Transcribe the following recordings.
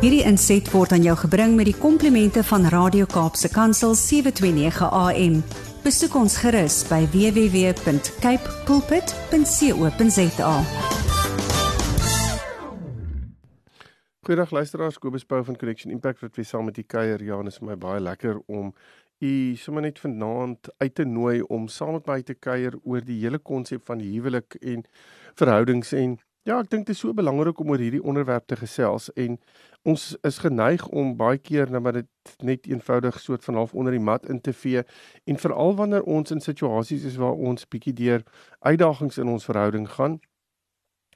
Hierdie inset word aan jou gebring met die komplimente van Radio Kaapse Kansel 729 AM. Besoek ons gerus by www.cape pulpit.co.za. Goeiedag luisteraars, Kobus Pau van Connection Impact wat weer saam met u kuier. Ja, dit is vir my baie lekker om u sommer net vanaand uit te nooi om saam met my te kuier oor die hele konsep van huwelik en verhoudings en ja, ek dink dit is so belangrik om oor hierdie onderwerp te gesels en ons is geneig om baie keer nou maar dit net eenvoudig soort van half onder die mat in te vee en veral wanneer ons in situasies is waar ons bietjie deur uitdagings in ons verhouding gaan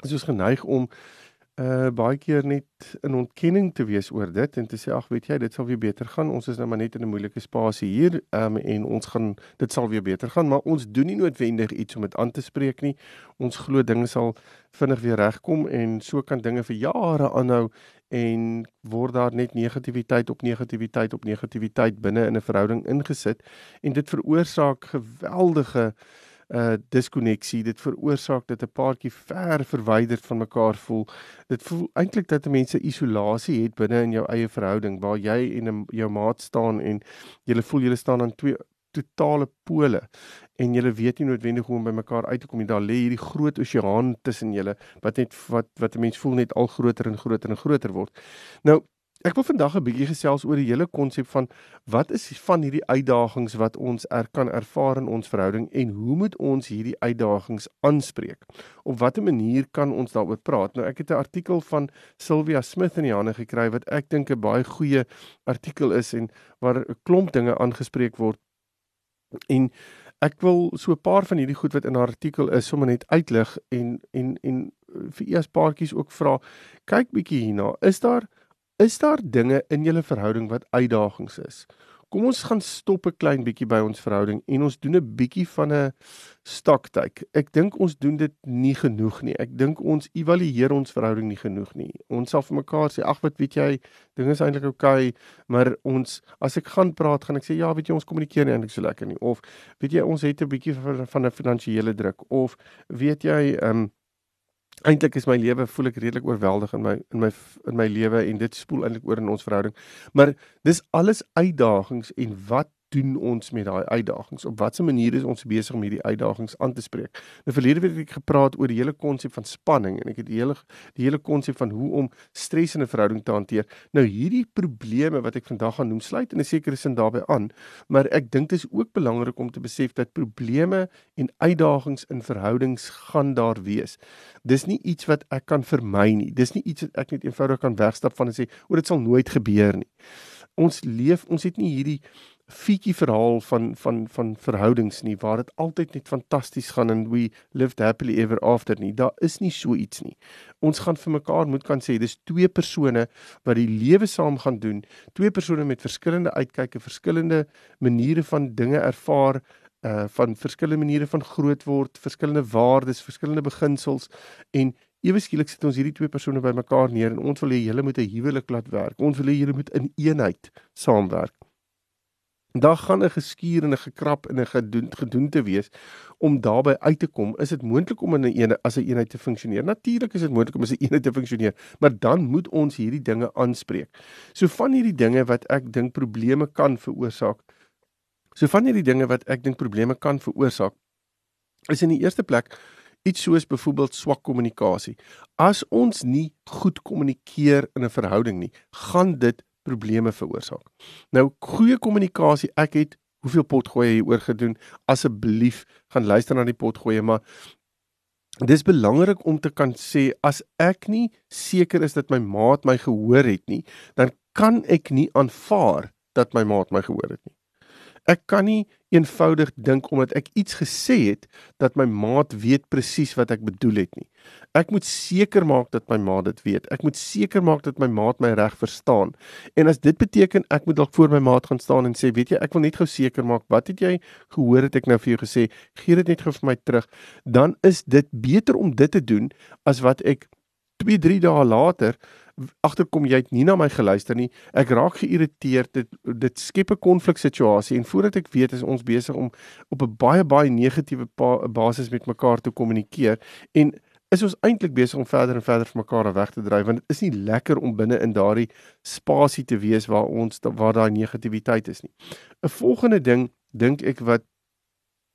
is ons geneig om uh baie keer net in ontkenning te wees oor dit en te sê ag weet jy dit sal weer beter gaan. Ons is nou maar net in 'n moeilike spasie hier um en ons gaan dit sal weer beter gaan. Maar ons doen nie noodwendig iets om dit aan te spreek nie. Ons glo dinge sal vinnig weer regkom en so kan dinge vir jare aanhou en word daar net negativiteit op negativiteit op negativiteit binne in 'n verhouding ingesit en dit veroorsaak geweldige uh diskonneksie dit veroorsaak dat 'n paartjie ver verwyderd van mekaar voel. Dit voel eintlik dat mense isolasie het binne in jou eie verhouding waar jy en jou maat staan en julle voel julle staan aan twee totale pole en julle weet nie noodwendig hoe om by mekaar uit te kom nie. Daar lê hierdie groot oseaan tussen julle wat net wat wat 'n mens voel net al groter en groter en groter word. Nou Ek wil vandag 'n bietjie gesels oor die hele konsep van wat is van hierdie uitdagings wat ons er kan ervaar in ons verhouding en hoe moet ons hierdie uitdagings aanspreek? Op watter manier kan ons daaroor praat? Nou ek het 'n artikel van Sylvia Smith in die hande gekry wat ek dink 'n baie goeie artikel is en waar 'n klomp dinge aangespreek word. En ek wil so 'n paar van hierdie goed wat in haar artikel is sommer net uitlig en en en vir eers paartjies ook vra kyk bietjie hierna. Is daar Is daar dinge in julle verhouding wat uitdagings is? Kom ons gaan stop 'n klein bietjie by ons verhouding en ons doen 'n bietjie van 'n stoktyk. Ek dink ons doen dit nie genoeg nie. Ek dink ons evalueer ons verhouding nie genoeg nie. Ons sal vir mekaar sê, "Ag, wat weet jy, dinge is eintlik oukei," okay, maar ons as ek gaan praat, gaan ek sê, "Ja, weet jy, ons kommunikeer nie eintlik so lekker nie." Of weet jy, ons het 'n bietjie van 'n finansiële druk of weet jy, ehm um, eintlik is my lewe voel ek redelik oorweldig in my in my in my lewe en dit spoel eintlik oor in ons verhouding. Maar dis alles uitdagings en wat doen ons met daai uitdagings? Op watter manier is ons besig om hierdie uitdagings aan te spreek? Nou verlede week het ek gepraat oor die hele konsep van spanning en ek het die hele die hele konsep van hoe om stres in 'n verhouding te hanteer. Nou hierdie probleme wat ek vandag gaan noem, sluit in 'n sekere sin daarbey aan, maar ek dink dit is ook belangrik om te besef dat probleme en uitdagings in verhoudings gaan daar wees. Dis nie iets wat ek kan vermy nie. Dis nie iets wat ek net eenvoudig kan wegstap van en sê, "O, dit sal nooit gebeur nie." Ons leef, ons het nie hierdie fietjie verhaal van van van verhoudings nie waar dit altyd net fantasties gaan en we lived happily ever after nie. Daar is nie so iets nie. Ons gaan vir mekaar moet kan sê dis twee persone wat die lewe saam gaan doen, twee persone met verskillende uitkyke, verskillende maniere van dinge ervaar uh van verskillende maniere van groot word, verskillende waardes, verskillende beginsels en ewe skielik sit ons hierdie twee persone bymekaar neer en ons wil hê julle moet 'n huwelik laat werk. Ons wil hê julle moet in eenheid saamwerk. Daar gaan 'n geskuur en 'n gekrap en 'n gedoen gedoen te wees om daarbey uit te kom. Is dit moontlik om in 'n eenheid as 'n eenheid te funksioneer? Natuurlik is dit moontlik om as 'n eenheid te funksioneer, maar dan moet ons hierdie dinge aanspreek. So van hierdie dinge wat ek dink probleme kan veroorsaak. So van hierdie dinge wat ek dink probleme kan veroorsaak is in die eerste plek iets soos byvoorbeeld swak kommunikasie. As ons nie goed kommunikeer in 'n verhouding nie, gaan dit probleme veroorsaak. Nou goeie kommunikasie, ek het hoeveel potgoeie hier oor gedoen. Asseblief gaan luister na die potgoeie, maar dis belangrik om te kan sê as ek nie seker is dat my maat my gehoor het nie, dan kan ek nie aanvaar dat my maat my gehoor het nie. Ek kan nie eenvoudig dink omdat ek iets gesê het dat my maat weet presies wat ek bedoel het nie. Ek moet seker maak dat my maat dit weet. Ek moet seker maak dat my maat my reg verstaan. En as dit beteken ek moet dalk voor my maat gaan staan en sê, weet jy, ek wil net gou seker maak, wat het jy gehoor het ek nou vir jou gesê? Gee dit net gou vir my terug. Dan is dit beter om dit te doen as wat ek 2, 3 dae later agterkom jy het nie na my geluister nie. Ek raak geïrriteerd. Dit dit skep 'n konfliksituasie en voordat ek weet is ons besig om op 'n baie baie negatiewe basis met mekaar te kommunikeer en is ons eintlik besig om verder en verder van mekaar weg te dryf want dit is nie lekker om binne in daardie spasie te wees waar ons waar daai negativiteit is nie. 'n Volgende ding dink ek wat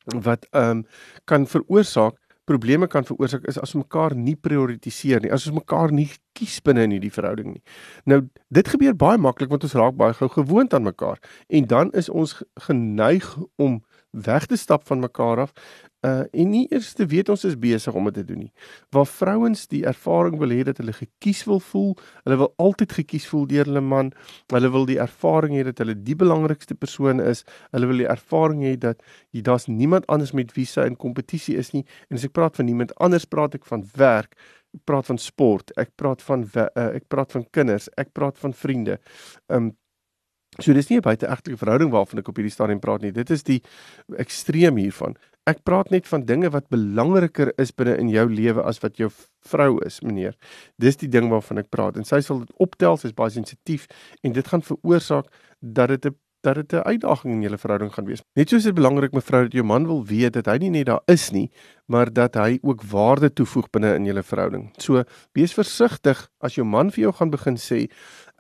wat ehm um, kan veroorsaak probleme kan veroorsaak is as ons mekaar nie prioritiseer nie, as ons mekaar nie kies binne in hierdie verhouding nie. Nou dit gebeur baie maklik want ons raak baie gou gewoond aan mekaar en dan is ons geneig om weg te stap van mekaar af uh en nie eers te weet ons is besig om dit te doen nie. Waar vrouens die ervaring wil hê dat hulle gekies wil voel, hulle wil altyd gekies voel deur hulle man, hulle wil die ervaring hê dat hulle die belangrikste persoon is, hulle wil die ervaring hê dat jy daar's niemand anders met wie sy in kompetisie is nie. En as ek praat van niemand anders, praat ek van werk, ek praat van sport, ek praat van uh, ek praat van kinders, ek praat van vriende. Um So dis nie 'n buiteegtelike verhouding waarvan ek op hierdie stadium praat nie. Dit is die ekstreem hiervan. Ek praat net van dinge wat belangriker is binne in jou lewe as wat jou vrou is, meneer. Dis die ding waarvan ek praat en sy sal dit optel, sy's baie sensitief en dit gaan veroorsaak dat dit 'n dat dit 'n uitdaging in julle verhouding gaan wees. Net soos dit belangrik mevrou dat jou man wil weet dat hy nie net daar is nie, maar dat hy ook waarde toevoeg binne in julle verhouding. So wees versigtig as jou man vir jou gaan begin sê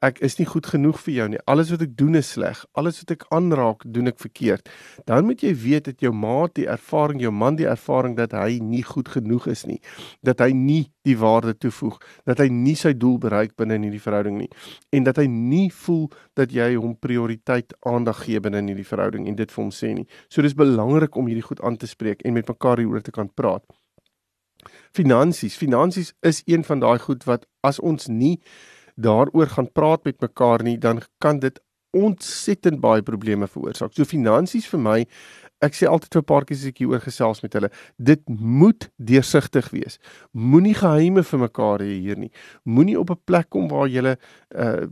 ek is nie goed genoeg vir jou nie. Alles wat ek doen is sleg. Alles wat ek aanraak, doen ek verkeerd. Dan moet jy weet dat jou maat die ervaring, jou man die ervaring dat hy nie goed genoeg is nie. Dat hy nie die waarde toevoeg, dat hy nie sy doel bereik binne in hierdie verhouding nie en dat hy nie voel dat jy hom prioriteit aandag gee binne in hierdie verhouding en dit vir hom sê nie. So dis belangrik om hierdie goed aan te spreek en met mekaar hieroor te kan praat. Finansies, finansies is een van daai goed wat as ons nie daaroor gaan praat met mekaar nie, dan kan dit ontsettend baie probleme veroorsaak. So finansies vir my, ek sê altyd vir paartjies as ek hieroor gesels met hulle, dit moet deursigtig wees. Moenie geheime vir mekaar hê hier nie. Moenie op 'n plek kom waar jy uh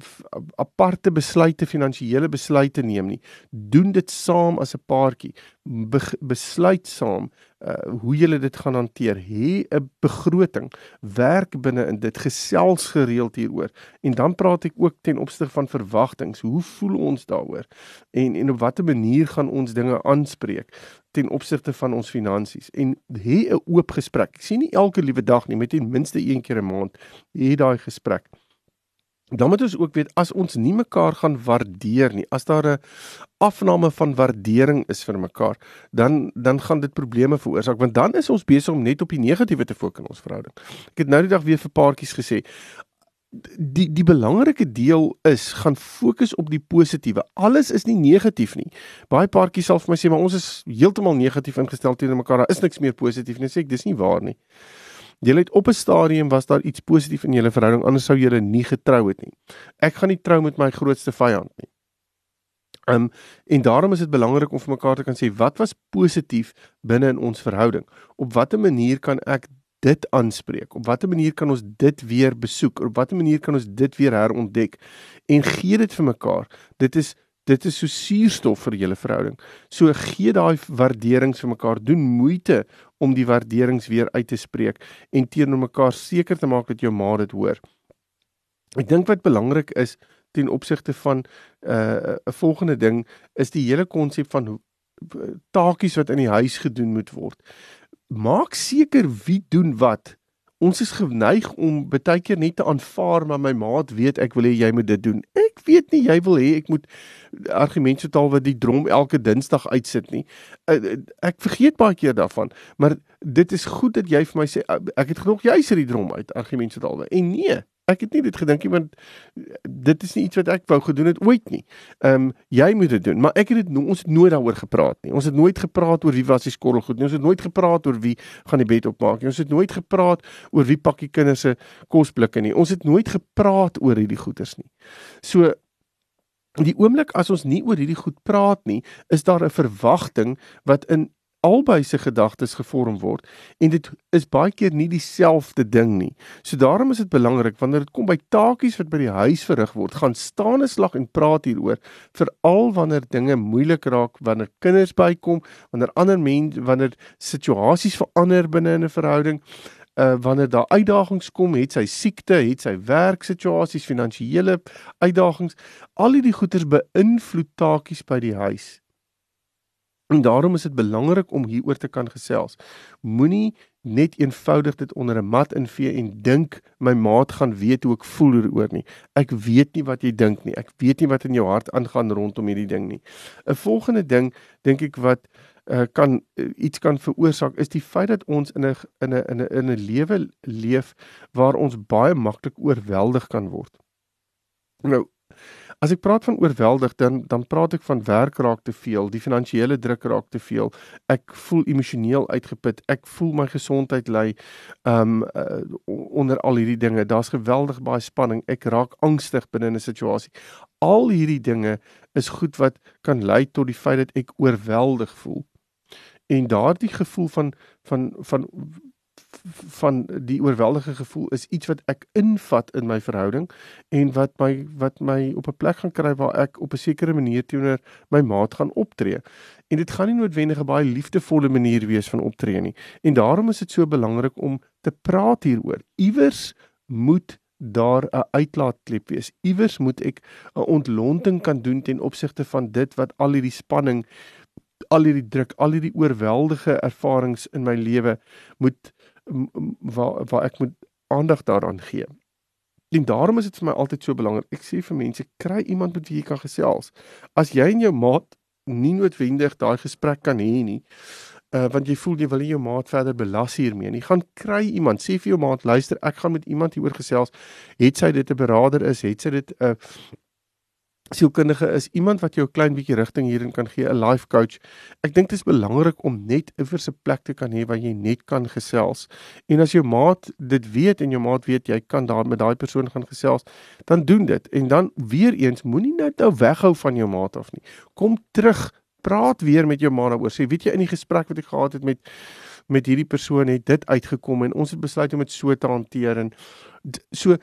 aparte besluite, finansiële besluite neem nie. Doen dit saam as 'n paartjie. Be besluit saam uh hoe jy dit gaan hanteer. Hê 'n begroting, werk binne in dit, gesels gereeld hieroor. En dan praat ek ook ten opsigte van verwagtinge. Hoe voel ons daaroor? En en op watter manier gaan ons dinge aanspreek ten opsigte van ons finansies? En hê 'n oop gesprek. Ek sien nie elke liewe dag nie, met ten minste een keer 'n maand hê daai gesprek. Dan moet ons ook weet as ons nie mekaar gaan waardeer nie, as daar 'n afname van waardering is vir mekaar, dan dan gaan dit probleme veroorsaak want dan is ons besig om net op die negatiewe te fokus in ons verhouding. Ek het nou die dag weer vir paartjies gesê die die belangrike deel is gaan fokus op die positiewe. Alles is nie negatief nie. Baie paartjies sal vir my sê maar ons is heeltemal negatief ingestel teenoor mekaar. Daar is niks meer positief nie. Sê ek dis nie waar nie. Julle het op 'n stadium was daar iets positief in julle verhouding anders sou julle nie getrou het nie. Ek gaan nie trou met my grootste vyand nie. Um en daarom is dit belangrik om vir mekaar te kan sê wat was positief binne in ons verhouding? Op watter manier kan ek dit aanspreek? Op watter manier kan ons dit weer besoek? Op watter manier kan ons dit weer herontdek? En gee dit vir mekaar. Dit is dit is so suurstof vir julle verhouding. So gee daai waarderings vir mekaar, doen moeite om die waarderings weer uit te spreek en teenoor mekaar seker te maak dat jou ma dit hoor. Ek dink wat belangrik is ten opsigte van 'n uh, 'n volgende ding is die hele konsep van taakies wat in die huis gedoen moet word. Maak seker wie doen wat ons is geneig om baie keer net te aanvaar maar my maat weet ek wil hê jy moet dit doen. Ek weet nie jy wil hê ek moet argumente so taal wat die drom elke dinsdag uitsit nie. Eh, eh, ek vergeet baie keer daarvan, maar dit is goed dat jy vir my sê ek het genoeg jy sit die drom uit argumente so taal. En nee, Ek het nie dit gedink nie want dit is nie iets wat ek wou gedoen het ooit nie. Ehm um, jy moet dit doen, maar ek het dit no, ons het nooit daaroor gepraat nie. Ons het nooit gepraat oor wie was die skorrel goed nie. Ons het nooit gepraat oor wie gaan die bed opmaak nie. Ons het nooit gepraat oor wie pak die kinders se kosblikke nie. Ons het nooit gepraat oor hierdie goeters nie. So die oomblik as ons nie oor hierdie goed praat nie, is daar 'n verwagting wat in albei se gedagtes gevorm word en dit is baie keer nie dieselfde ding nie. So daarom is dit belangrik wanneer dit kom by taakies wat by die huis verrig word, gaan staan 'n slag en praat hieroor, veral wanneer dinge moeilik raak, wanneer kinders bykom, wanneer ander mense, wanneer situasies verander binne in 'n verhouding, uh wanneer daar uitdagings kom, het sy siekte, het sy werksituasies, finansiële uitdagings, al hierdie goeters beïnvloed taakies by die huis. En daarom is dit belangrik om hieroor te kan gesels. Moenie net eenvoudig dit onder 'n mat invee en dink my maat gaan weet hoe ek voel hieroor nie. Ek weet nie wat jy dink nie. Ek weet nie wat in jou hart aangaan rondom hierdie ding nie. 'n Volgende ding dink ek wat uh, kan uh, iets kan veroorsaak is die feit dat ons in 'n in 'n in 'n in 'n lewe leef waar ons baie maklik oorweldig kan word. Nou As ek praat van oorweldig dan dan praat ek van werk raak te veel, die finansiële druk raak te veel. Ek voel emosioneel uitgeput. Ek voel my gesondheid ly um uh, onder al hierdie dinge. Daar's geweldig baie spanning. Ek raak angstig binne 'n situasie. Al hierdie dinge is goed wat kan lei tot die feit dat ek oorweldig voel. En daardie gevoel van van van van die oorweldige gevoel is iets wat ek invat in my verhouding en wat my wat my op 'n plek gaan kry waar ek op 'n sekere manier teenoor my maat gaan optree. En dit gaan nie noodwendig 'n baie liefdevolle manier wees van optree nie. En daarom is dit so belangrik om te praat hieroor. Iewers moet daar 'n uitlaatklep wees. Iewers moet ek 'n ontlonting kan doen ten opsigte van dit wat al hierdie spanning al hierdie druk, al hierdie oorweldige ervarings in my lewe moet waar waar ek moet aandag daaraan gee. En daarom is dit vir my altyd so belangrik. Ek sê vir mense, kry iemand met wie jy kan gesels. As jy en jou maat nie noodwendig daai gesprek kan hê nie, uh want jy voel jy wil nie jou maat verder belas hiermee nie, gaan kry iemand. Sê vir jou maat, luister, ek gaan met iemand hieroor gesels. Het sy dit 'n beraader is, het sy dit 'n uh, sielkundige is iemand wat jou 'n klein bietjie rigting hierin kan gee, 'n life coach. Ek dink dit is belangrik om net iewers 'n plek te kan hê waar jy net kan gesels. En as jou maat dit weet en jou maat weet jy kan daar met daai persoon gaan gesels, dan doen dit. En dan weer eens, moenie net nou weghou van jou maat af nie. Kom terug, praat weer met jou maat daaroor. Sê, weet jy in die gesprek wat ek gehad het met met hierdie persoon het dit uitgekom en ons het besluit om dit so te hanteer en so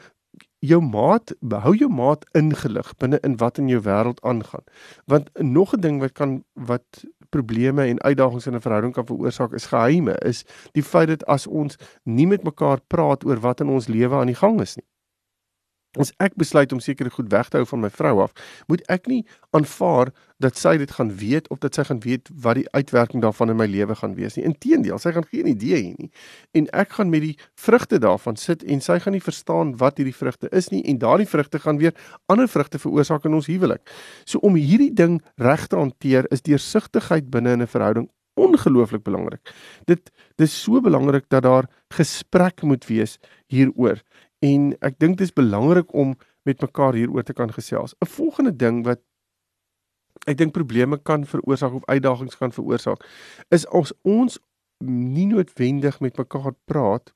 jou maat behou jou maat ingelig binne in wat in jou wêreld aangaan. Want nog 'n ding wat kan wat probleme en uitdagings in 'n verhouding kan veroorsaak is geheime is die feit dat as ons nie met mekaar praat oor wat in ons lewe aan die gang is nie. As ek besluit om sekere goed weg te hou van my vrou af, moet ek nie aanvaar dat sy dit gaan weet of dat sy gaan weet wat die uitwerking daarvan in my lewe gaan wees nie. Inteendeel, sy gaan geen idee hê nie. En ek gaan met die vrugte daarvan sit en sy gaan nie verstaan wat hierdie vrugte is nie en daardie vrugte gaan weer ander vrugte veroorsaak in ons huwelik. So om hierdie ding reg te hanteer is deursigtigheid binne in 'n verhouding ongelooflik belangrik. Dit dis so belangrik dat daar gesprek moet wees hieroor en ek dink dit is belangrik om met mekaar hieroor te kan gesels. 'n Volgende ding wat ek dink probleme kan veroorsaak of uitdagings kan veroorsaak is as ons nie noodwendig met mekaar praat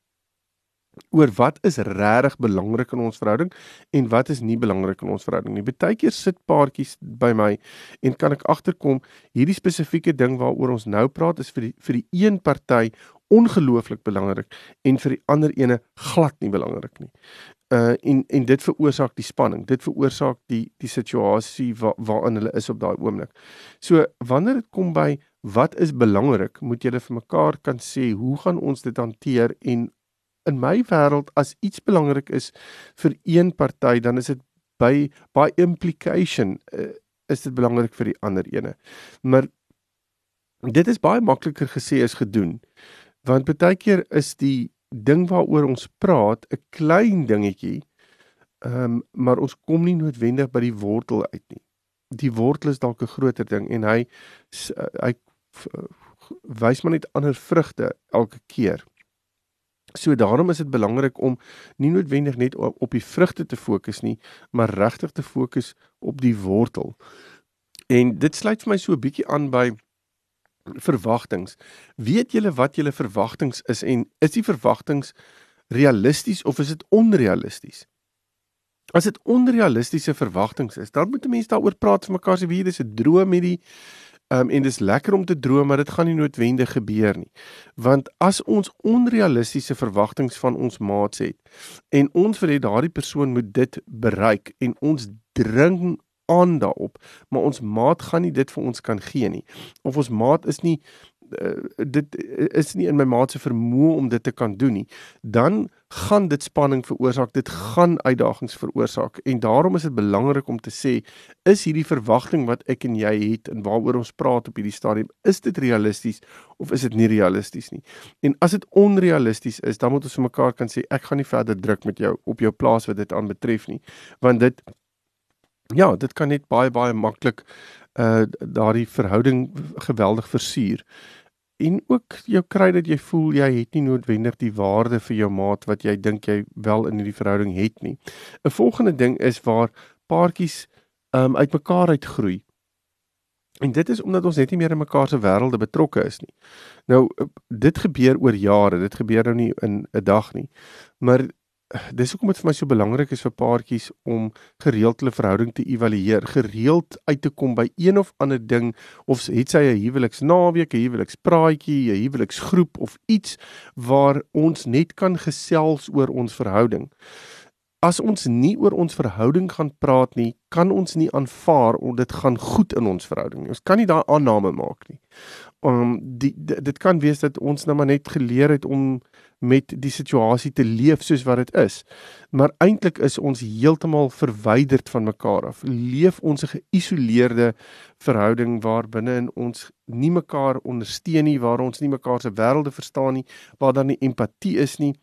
oor wat is regtig belangrik in ons verhouding en wat is nie belangrik in ons verhouding nie. Partykeer sit paartjies by my en kan ek agterkom hierdie spesifieke ding waaroor ons nou praat is vir die vir die een party ongelooflik belangrik en vir die ander ene glad nie belangrik nie. Uh en en dit veroorsaak die spanning. Dit veroorsaak die die situasie wa, waarin hulle is op daai oomblik. So wanneer dit kom by wat is belangrik, moet julle vir mekaar kan sê hoe gaan ons dit hanteer en in my wêreld as iets belangrik is vir een party, dan is dit by by implication uh, is dit belangrik vir die ander ene. Maar dit is baie makliker gesê as gedoen. Want baie keer is die ding waaroor ons praat 'n klein dingetjie. Ehm um, maar ons kom nie noodwendig by die wortel uit nie. Die wortel is dalk 'n groter ding en hy hy wys maar net ander vrugte elke keer. So daarom is dit belangrik om nie noodwendig net op, op die vrugte te fokus nie, maar regtig te fokus op die wortel. En dit sluit vir my so 'n bietjie aan by verwagtinge. Weet julle wat julle verwagtinge is en is die verwagtinge realisties of is dit onrealisties? As dit onrealistiese verwagtinge is, dan moet 'n mens daaroor praat vir mekaar se wie dis 'n droom hierdie Um, en dis lekker om te droom, maar dit gaan nie noodwendig gebeur nie. Want as ons onrealistiese verwagtinge van ons maats het en ons vir daardie persoon moet dit bereik en ons dring aan daarop, maar ons maat gaan nie dit vir ons kan gee nie. Of ons maat is nie uh, dit is nie in my maat se vermoë om dit te kan doen nie, dan gaan dit spanning veroorsaak, dit gaan uitdagings veroorsaak en daarom is dit belangrik om te sê is hierdie verwagting wat ek en jy het en waaroor ons praat op hierdie stadium, is dit realisties of is dit nie realisties nie? En as dit onrealisties is, dan moet ons vir mekaar kan sê ek gaan nie verder druk met jou op jou plaas wat dit aanbetref nie, want dit ja, dit kan net baie baie maklik uh daardie verhouding geweldig versuur en ook jou kry dat jy voel jy het nie noodwendig die waarde vir jou maat wat jy dink jy wel in hierdie verhouding het nie. 'n Volgende ding is waar paartjies um uitmekaar uitgroei. En dit is omdat ons net nie meer in mekaar se wêrelde betrokke is nie. Nou dit gebeur oor jare, dit gebeur nou nie in 'n dag nie. Maar dis hoekom dit vir my so belangrik is vir paartjies om gereeld hulle verhouding te evalueer, gereeld uit te kom by een of ander ding of het sy 'n huweliksnaweek, 'n huwelikspraatjie, 'n huweliksgroep of iets waar ons net kan gesels oor ons verhouding. As ons nie oor ons verhouding gaan praat nie, kan ons nie aanvaar of dit gaan goed in ons verhouding nie. Ons kan nie daai aanname maak nie. Um die, dit kan wees dat ons nou maar net geleer het om met die situasie te leef soos wat dit is. Maar eintlik is ons heeltemal verwyderd van mekaar af. Leef ons 'n geïsoleerde verhouding waar binne in ons nie mekaar ondersteun nie, waar ons nie mekaar se wêrelde verstaan nie, waar daar nie empatie is nie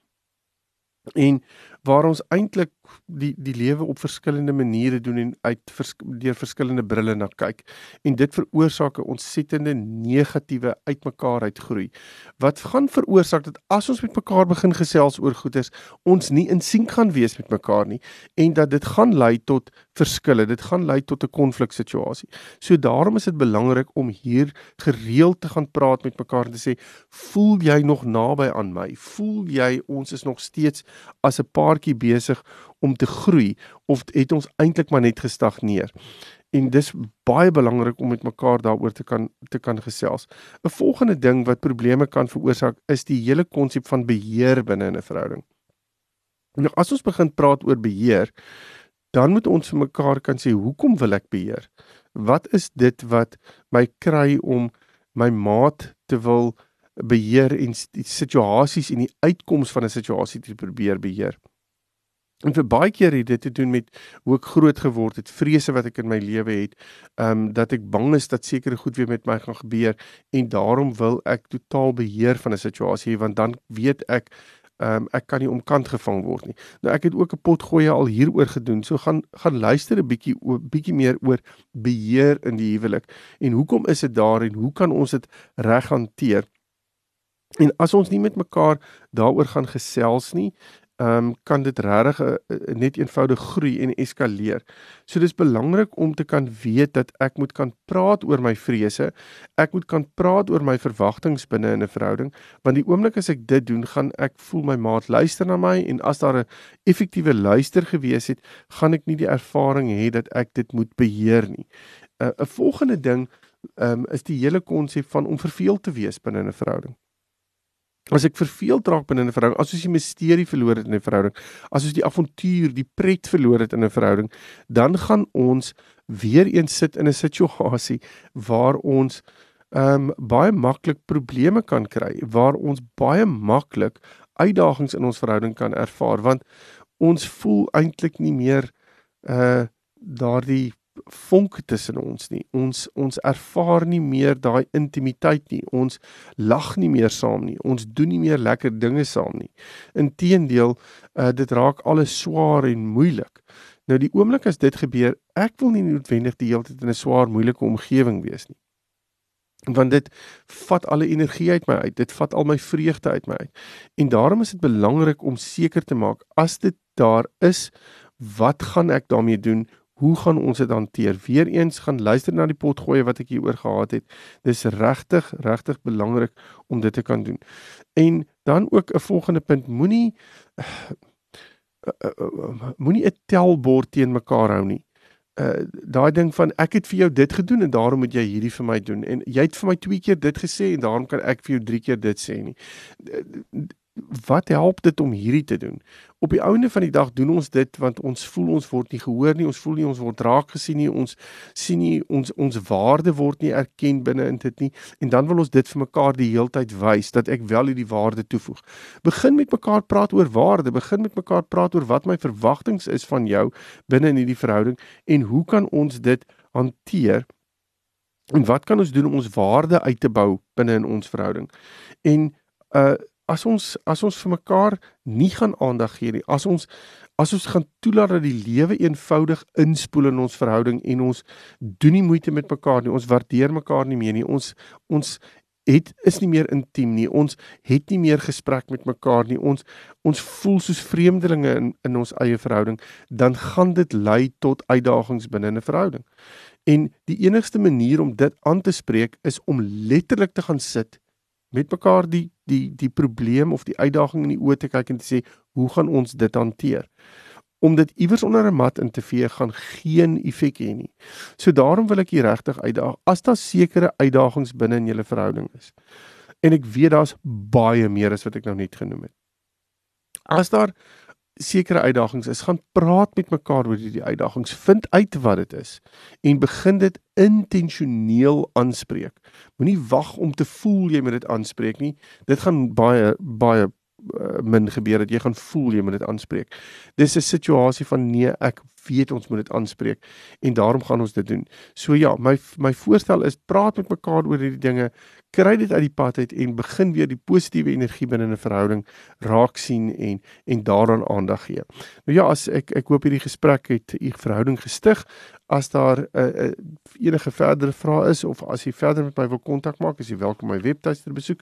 en waar ons eintlik die die lewe op verskillende maniere doen en uit vers, deur verskillende brille na kyk. En dit veroorsaak 'n ontsettende negatiewe uitmekaar uitgroei. Wat gaan veroorsaak dat as ons met mekaar begin gesels oor goeders ons nie in sink gaan wees met mekaar nie en dat dit gaan lei tot verskille dit gaan lei tot 'n konfliksituasie so daarom is dit belangrik om hier gereeld te gaan praat met mekaar en te sê voel jy nog naby aan my? Voel jy ons is nog steeds as 'n paartjie besig om te groei of het ons eintlik maar net gestagneer. En dis baie belangrik om met mekaar daaroor te kan te kan gesels. 'n Volgende ding wat probleme kan veroorsaak is die hele konsep van beheer binne 'n verhouding. Nou as ons begin praat oor beheer, dan moet ons vir mekaar kan sê hoekom wil ek beheer? Wat is dit wat my kry om my maat te wil beheer en die situasies en die uitkoms van 'n situasie te probeer beheer? En vir baie keer het dit te doen met hoe ek groot geword het, vrese wat ek in my lewe het, ehm um, dat ek bang is dat sekere goed weer met my gaan gebeur en daarom wil ek totaal beheer van 'n situasie want dan weet ek ehm um, ek kan nie omkant gevang word nie. Nou ek het ook 'n pot gooi al hieroor gedoen. So gaan gaan luister 'n bietjie bietjie meer oor beheer in die huwelik en hoekom is dit daar en hoe kan ons dit reg hanteer? En as ons nie met mekaar daaroor gaan gesels nie, ehm um, kan dit regtig uh, net eenvoudig groei en eskaleer. So dis belangrik om te kan weet dat ek moet kan praat oor my vrese. Ek moet kan praat oor my verwagtinge binne in 'n verhouding, want die oomblik as ek dit doen, gaan ek voel my maat luister na my en as daar 'n effektiewe luister gewees het, gaan ek nie die ervaring hê dat ek dit moet beheer nie. 'n uh, 'n volgende ding ehm um, is die hele konsep van om verveel te wees binne 'n verhouding. As ek verveeld raak binne 'n verhouding, as ons die misterie verloor het in 'n verhouding, as ons die avontuur, die pret verloor het in 'n verhouding, dan gaan ons weer eens sit in 'n situasie waar ons ehm um, baie maklik probleme kan kry, waar ons baie maklik uitdagings in ons verhouding kan ervaar want ons voel eintlik nie meer uh daardie vonk tussen ons nie. Ons ons ervaar nie meer daai intimiteit nie. Ons lag nie meer saam nie. Ons doen nie meer lekker dinge saam nie. Inteendeel, uh, dit raak alles swaar en moeilik. Nou die oomblik as dit gebeur, ek wil nie noodwendig die hele tyd in 'n swaar, moeilike omgewing wees nie. Want dit vat alle energie uit my uit. Dit vat al my vreugde uit my uit. En daarom is dit belangrik om seker te maak as dit daar is, wat gaan ek daarmee doen? Hoe gaan ons dit hanteer? Weereens gaan luister na die potgoeie wat ek hier oor gehad het. Dis regtig, regtig belangrik om dit te kan doen. En dan ook 'n volgende punt, moenie uh, uh, uh, moenie 'n telbord teen mekaar hou nie. Uh daai ding van ek het vir jou dit gedoen en daarom moet jy hierdie vir my doen en jy het vir my twee keer dit gesê en daarom kan ek vir jou drie keer dit sê nie. Wat help dit om hierdie te doen? Op die ouene van die dag doen ons dit want ons voel ons word nie gehoor nie, ons voel nie ons word raak gesien nie, ons sien nie ons ons waarde word nie erken binne in dit nie en dan wil ons dit vir mekaar die heeltyd wys dat ek wel hierdie waarde toevoeg. Begin met mekaar praat oor waarde, begin met mekaar praat oor wat my verwagtinge is van jou binne in hierdie verhouding en hoe kan ons dit hanteer? En wat kan ons doen om ons waarde uit te bou binne in ons verhouding? En uh as ons as ons vir mekaar nie gaan aandag gee nie, as ons as ons gaan toelaat dat die lewe eenvoudig inspoel in ons verhouding en ons doen nie moeite met mekaar nie, ons waardeer mekaar nie meer nie, ons ons het is nie meer intiem nie. Ons het nie meer gesprek met mekaar nie. Ons ons voel soos vreemdelinge in in ons eie verhouding, dan gaan dit lei tot uitdagings binne 'n verhouding. En die enigste manier om dit aan te spreek is om letterlik te gaan sit met mekaar die die die probleem of die uitdaging in die oë te kyk en te sê hoe gaan ons dit hanteer? Om dit iewers onder 'n mat in te vee gaan geen effek hê nie. So daarom wil ek hier regtig uitdaag as daar sekere uitdagings binne in julle verhouding is. En ek weet daar's baie meer as wat ek nou net genoem het. As daar sekere uitdagings is, gaan praat met mekaar oor hierdie uitdagings, vind uit wat dit is en begin dit intentioneel aanspreek. Moenie wag om te voel jy moet dit aanspreek nie. Dit gaan baie baie uh, min gebeur dat jy gaan voel jy moet dit aanspreek. Dis 'n situasie van nee, ek weet ons moet dit aanspreek en daarom gaan ons dit doen. So ja, my my voorstel is praat met mekaar oor hierdie dinge, kry dit uit die pad uit en begin weer die positiewe energie binne 'n verhouding raak sien en en daaraan aandag gee. Nou ja, as ek ek hoop hierdie gesprek het u verhouding gestig. As daar uh, uh, enige verdere vrae is of as jy verder met my wil kontak maak, is jy welkom my webtuiste besoek